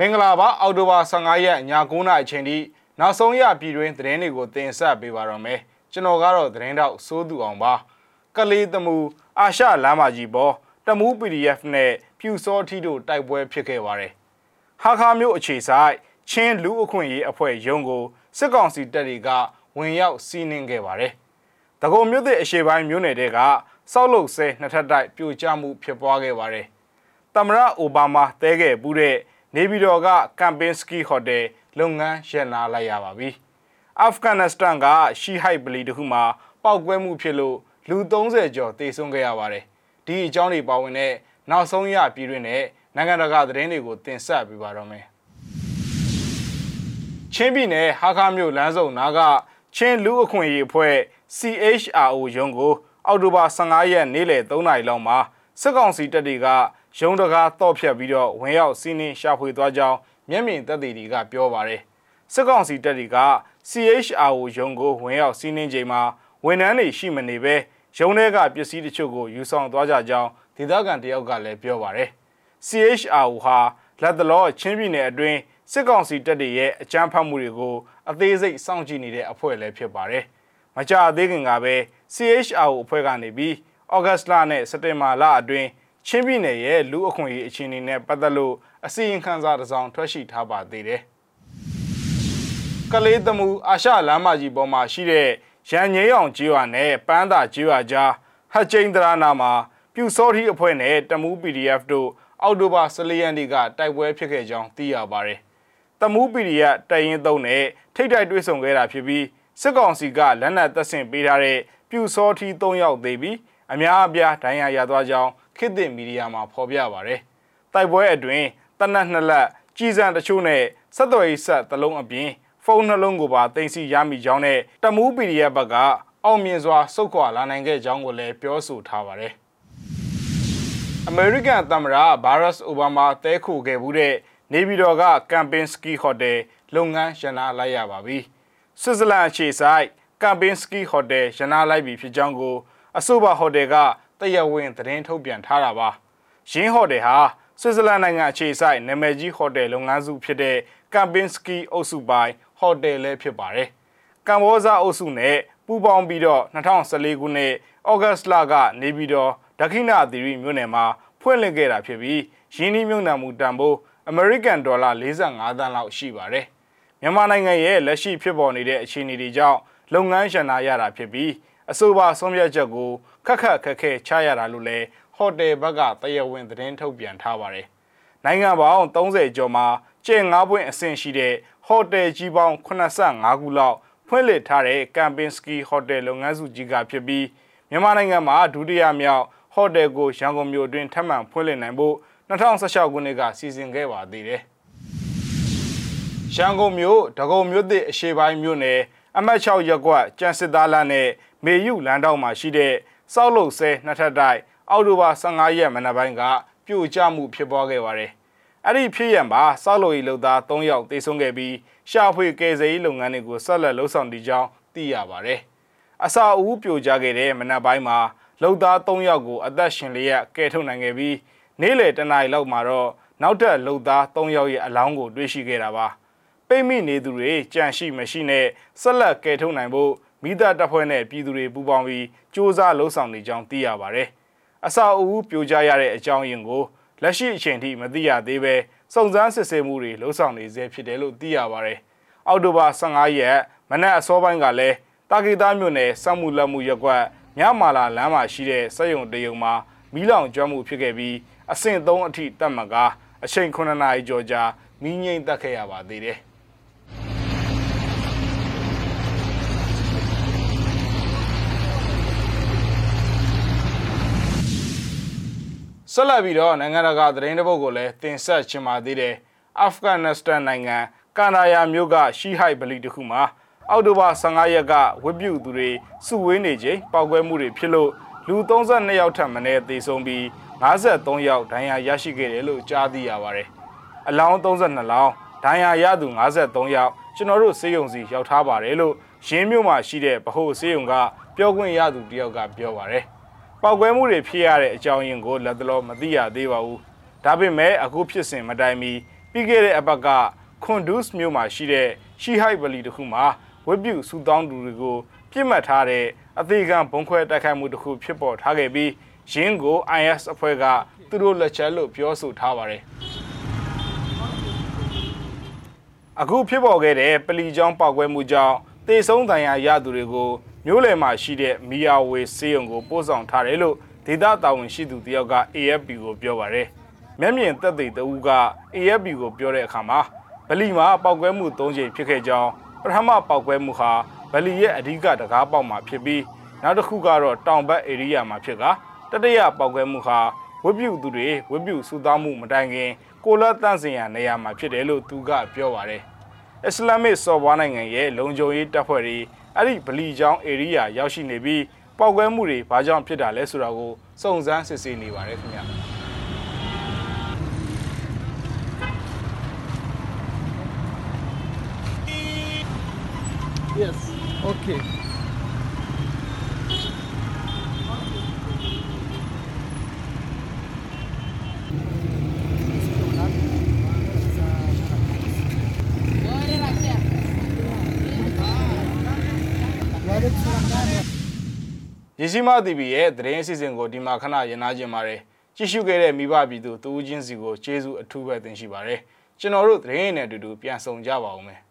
မင်္ဂလာပါအောက်တိုဘာ15ရက်ည9:00နာရီအချိန်ထိနောက်ဆုံးရပြည်တွင်းသတင်းတွေကိုတင်ဆက်ပေးပါတော့မယ်ကျွန်တော်ကတော့သတင်းတောက်စိုးသူအောင်ပါကလေးသမှုအာရှလမ်းမကြီးပေါ်တမူး PDF နဲ့ဖြူစောထီတို့တိုက်ပွဲဖြစ်ခဲ့ပါတယ်ဟာခါမျိုးအခြေဆိုင်ချင်းလူအခွင့်ရေးအဖွဲ့ရုံးကိုစစ်ကောင်စီတပ်တွေကဝင်ရောက်စီးနင်းခဲ့ပါတယ်တကုံမြို့သစ်အရှေ့ပိုင်းမြို့နယ်တဲကစောက်လုတ်ဆဲနှစ်ထပ်တိုက်ပြိုကျမှုဖြစ်ပွားခဲ့ပါတယ်သမရအိုဘားမားတဲခဲ့ပူးတဲ့ နေပြည်တော်ကကမ်ပင်းစကီဟိုတယ်လုပ်ငန်းရပ်နာလိုက်ရပါပြီ။အာဖဂန်နစ္စတန်ကရှီဟိုက်ဗလီတခုမှာပောက်ကွဲမှုဖြစ်လို့လူ30ကျော်သေဆုံးခဲ့ရပါတယ်။ဒီအကြောင်းတွေပါဝင်တဲ့နောက်ဆုံးရပြည်တွင်းနဲ့နိုင်ငံတကာသတင်းတွေကိုတင်ဆက်ပေးပါတော့မယ်။ချင်းပြည်နယ်ဟာခါမြို့လမ်းစုံနာကချင်းလူအခွင့်အရေးအဖွဲ့ CHRO ရုံးကိုအောက်တိုဘာ15ရက်နေ့လယ်3နာရီလောက်မှာစစ်ကောင်စီတပ်တွေက ရုံးတကားတော့ဖြတ်ပြီးတော့ဝင်ရောက်စီးနင်းရှာဖွေသွားကြောင်းမျက်မြင်သက်သေတွေကပြောပါတယ်စစ်ကောင်စီတပ်တွေက CHRO ရုံးကိုဝင်ရောက်စီးနင်းချိန်မှာဝန်ထမ်းတွေရှိမနေပဲရုံးထဲကပစ္စည်းတချို့ကိုယူဆောင်သွားကြကြောင်းဒေသခံတယောက်ကလည်းပြောပါတယ် CHRO ဟာလက်တလောချင်းပြည်နယ်အတွင်းစစ်ကောင်စီတပ်တွေရဲ့အကြမ်းဖက်မှုတွေကိုအသေးစိတ်စောင့်ကြည့်နေတဲ့အဖွဲ့လည်းဖြစ်ပါတယ်။မကြာသေးခင်ကပဲ CHRO အဖွဲ့ကနေပြီးဩဂတ်စ်လနဲ့စက်တင်ဘာလအတွင်း ချင်းပြည်နယ်ရဲ့လူအခွင့်အရေးအခြေအနေနဲ့ပတ်သက်လို့အစီရင်ခံစာတစ်စောင်ထွက်ရှိထားပါသေးတယ်။ကလေးသမှုအာရှလမ်းမကြီးပေါ်မှာရှိတဲ့ရန်ငိမ့်အောင်ကျွာနဲ့ပန်းသာကျွာကြားဟတ်ကျိန်ဒရာနာမှာပြူစောထီအဖွဲ့နဲ့တမူး PDF တို့အောက်တိုဘာ14ရက်နေ့ကတိုက်ပွဲဖြစ်ခဲ့ကြောင်းသိရပါတယ်။တမူး PDF တိုင်ရင်သုံးနဲ့ထိတ်တိုက်တွေ့ဆုံခဲ့တာဖြစ်ပြီးစစ်ကောင်စီကလက်နက်တပ်ဆင်ပေးထားတဲ့ပြူစောထီ3ယောက်သေးပြီးအများအပြားဒဏ်ရာရသွားကြောင်း ခေတ်သစ်မီဒီယာမှာဖော်ပြပါဗျ။တိုက်ပွဲအတွင်းတနက်နှစ်လက်ကြီးစံတချို့နဲ့ဆက်သွယ်ရေးဆက်တစ်လုံးအပြင်ဖုန်းနှလုံးကိုပါတင်စီရမိကြောင်းနဲ့တမူး PDF ဘက်ကအောင်မြင်စွာစုတ်ခွာလာနိုင်ခဲ့ကြောင်းကိုလည်းပြောဆိုထားပါတယ်။အမေရိကန်သမ္မတဘာရက်စ်အိုဘားမားတဲခုခဲ့မှုတဲ့နေပြည်တော်ကကမ်ပင်းစကီဟိုတယ်လုပ်ငန်းရနာလိုက်ရပါပြီ။ဆွစ်ဇာလန်အခြေစိုက်ကမ်ပင်းစကီဟိုတယ်ရနာလိုက်ပြီဖြစ်ကြောင်းကိုအဆိုပါဟိုတယ်က တရားဝင်သတင်းထုတ်ပြန်ထားတာပါ။ရင်းဟိုတယ်ဟာဆွစ်ဇာလန်နိုင်ငံအခြေစိုက်နာမည်ကြီးဟိုတယ်လုပ်ငန်းစုဖြစ်တဲ့ကမ်ပင်းစကီအုပ်စုပိုင်းဟိုတယ်လည်းဖြစ်ပါတယ်။ကမ်ဘောဇာအုပ်စုနဲ့ပူးပေါင်းပြီးတော့2014ခုနှစ်ဩဂတ်စ်လကနေပြီးတော့ဒခိနာသီရိမြို့နယ်မှာဖွင့်လှစ်ခဲ့တာဖြစ်ပြီးရင်းနှီးမြှုပ်နှံမှုတန်ဖိုးအမေရိကန်ဒေါ်လာ45သန်းလောက်ရှိပါတယ်။မြန်မာနိုင်ငံရဲ့လက်ရှိဖြစ်ပေါ်နေတဲ့အခြေအနေတွေကြောင့်လုပ်ငန်းရှင်နာရတာဖြစ်ပြီး အဆိုပါဆုံးဖြတ်ချက်ကိုခက်ခက်ခက်ခဲချရတာလို့လည်းဟိုတယ်ဘက်ကတရားဝင်သတင်းထုတ်ပြန်ထားပါတယ်။နိုင်ငံပေါင်း30ကျော်မှာကျဲ9ပွင့်အဆင့်ရှိတဲ့ဟိုတယ်ကြီးပေါင်း85ခုလောက်ဖွင့်လှစ်ထားတဲ့ကမ်ပင်းစကီဟိုတယ်လုပ်ငန်းစုကြီးကဖြစ်ပြီးမြန်မာနိုင်ငံမှာဒုတိယမြောက်ဟိုတယ်ကိုရန်ကုန်မြို့အတွင်းထပ်မံဖွင့်လှစ်နိုင်ဖို့2016ခုနှစ်ကစီစဉ်ခဲ့ပါသေးတယ်။ရန်ကုန်မြို့ဒဂုံမြို့သစ်အရှေ့ပိုင်းမြို့နယ် အမှတ်6ရပ်ကွက်ကျန်စစ်သားလမ်းနဲ့မေယုလမ်းတောက်မှာရှိတဲ့စောက်လုံဆဲနှစ်ထပ်တိုက်အောက်တိုဘာ15ရက်မနက်ပိုင်းကပြိုကျမှုဖြစ်ပွားခဲ့ပါတယ်။အဲ့ဒီဖြစ်ရန်ပါစောက်လုံရီလုံသား3ယောက်သေဆုံးခဲ့ပြီးရှာဖွေကယ်ဆယ်ရေးလုပ်ငန်းတွေကိုဆက်လက်လှုပ်ဆောင်နေကြောင်းသိရပါတယ်။အစာအုပ်ပြိုကျခဲ့တဲ့မနက်ပိုင်းမှာလုံသား3ယောက်ကိုအသက်ရှင်လျက်ကယ်ထုတ်နိုင်ခဲ့ပြီးနေ့လယ်တနာရီလောက်မှာတော့နောက်ထပ်လုံသား3ယောက်ရဲ့အလောင်းကိုတွေ့ရှိခဲ့တာပါ။ ပိတ်မိနေသူတွေကြန့်ရှိမရှိနဲ့ဆက်လက်ကယ်ထုတ်နိုင်ဖို့မိသားတပ်ဖွဲ့နဲ့ပြည်သူတွေပူးပေါင်းပြီးစ조사လှုပ်ဆောင်နေကြောင်းသိရပါတယ်။အစာအုပ်ပြိုကျရတဲ့အကြောင်းရင်းကိုလက်ရှိအချိန်ထိမသိရသေးပဲစုံစမ်းစစ်ဆေးမှုတွေလှုပ်ဆောင်နေဆဲဖြစ်တယ်လို့သိရပါတယ်။အောက်တိုဘာ15ရက်မနက်အစောပိုင်းကလည်းတာဂီတာမြို့နယ်စက်မှုလက်မှုရက်ကွက်ညမာလာလမ်းမှာရှိတဲ့စက်ရုံတရုံမှာမီးလောင်ကျွမ်းမှုဖြစ်ခဲ့ပြီးအဆင့်3အထိတက်မှကအချိန်9နာရီကျော်ကြာမီးငိမ့်တက်ခဲ့ရပါသေးတယ်။ ဆက်လက်ပြီးတော့နိုင်ငံတကာသတင်းတပုတ်ကိုလည်းတင်ဆက်ချင်ပါသေးတယ်။အာဖဂန်နစ္စတန်နိုင်ငံကန်ဒါယာမြို့ကရှီဟိုက်ဗလီတစ်ခုမှာအောက်တိုဘာ15ရက်ကဝတ်ပြုသူတွေစုဝေးနေချိန်ပောက်ကွဲမှုတွေဖြစ်လို့လူ32ယောက်ထပ်မံသေဆုံးပြီး53ယောက်ဒဏ်ရာရရှိခဲ့တယ်လို့ကြားသိရပါတယ်။အလောင်း32လောင်းဒဏ်ရာရသူ53ယောက်ကျွန်တော်တို့စေယုံစီရောက်ထားပါတယ်လို့ရင်းမြို့မှာရှိတဲ့ဗဟိုစေယုံကပြောခွင့်ရသူတယောက်ကပြောပါတယ်။ ပောက်ကွဲမှုတွေဖြစ်ရတဲ့အကြောင်းရင်းကိုလက်တလောမသိရသေးပါဘူး။ဒါပေမဲ့အခုဖြစ်စဉ်မတိုင်မီပြီးခဲ့တဲ့အပတ်ကခွန်ဒုစ်မြို့မှာရှိတဲ့ရှီဟိုက်ဗလီတစ်ခုမှာဝက်ပြုစူတောင်းသူတွေကိုပြစ်မှတ်ထားတဲ့အသေးခံဘုံခွဲတိုက်ခိုက်မှုတစ်ခုဖြစ်ပေါ်ထားခဲ့ပြီးရင်းကို IS အဖွဲ့ကသူတို့လက်ချက်လို့ပြောဆိုထားပါတယ်အခုဖြစ်ပေါ်ခဲ့တဲ့ပလီကျောင်းပောက်ကွဲမှုကြောင့်တေဆုံးတန်ရာရသူတွေကို မျိုးလယ်မှာရှိတဲ့မီယာဝေစေးရုံကိုပို့ဆောင်ထားတယ်လို့ဒေသတာဝန်ရှိသူတယောက်က AFP ကိုပြောပါတယ်။မျက်မြင်သက်သေတဦးက AFP ကိုပြောတဲ့အခါမှာဗလီမှာပောက်ကွဲမှု၃ချိန်ဖြစ်ခဲ့ကြောင်းပထမပောက်ကွဲမှုဟာဗလီရဲ့အဓိကတကားပေါက်မှာဖြစ်ပြီးနောက်တစ်ခုကတော့တောင်ဘက်ဧရိယာမှာဖြစ်ကတတိယပောက်ကွဲမှုဟာဝက်ပြုသူတွေဝက်ပြုစူသားမှုမတိုင်ခင် ကိုလတ်တန့်စင်ရနေရာမှာဖြစ်တယ်လို့သူကပြောပါတယ်။အစ္စလာမစ်စော်ဘွားနိုင်ငံရဲ့လုံခြုံရေးတပ်ဖွဲ့တွေ အဲ့ဒီဗလီကျောင်းဧရိယာရောက်ရှိနေပြီးပောက်ကွဲမှုတွေဘာကြောင့်ဖြစ်တာလဲဆိုတာကိုစုံစမ်းစစ်ဆေးနေပါတယ်ခင်ဗျာ Yes. Okay. ။ ရရှိမ TV ရဲ့သတင်းအစီအစဉ်ကိုဒီမှာခဏရနာခြင်းပါတယ်။ကြည့်ရှုခဲ့တဲ့မိဘပြည်သူတူဦးချင်းစီကိုကျေးဇူးအထူးပဲတင်ရှိပါတယ်။ကျွန်တော်တို့သတင်းရည်နဲ့အတူတူပြန်ဆောင်ကြပါဦးမယ်။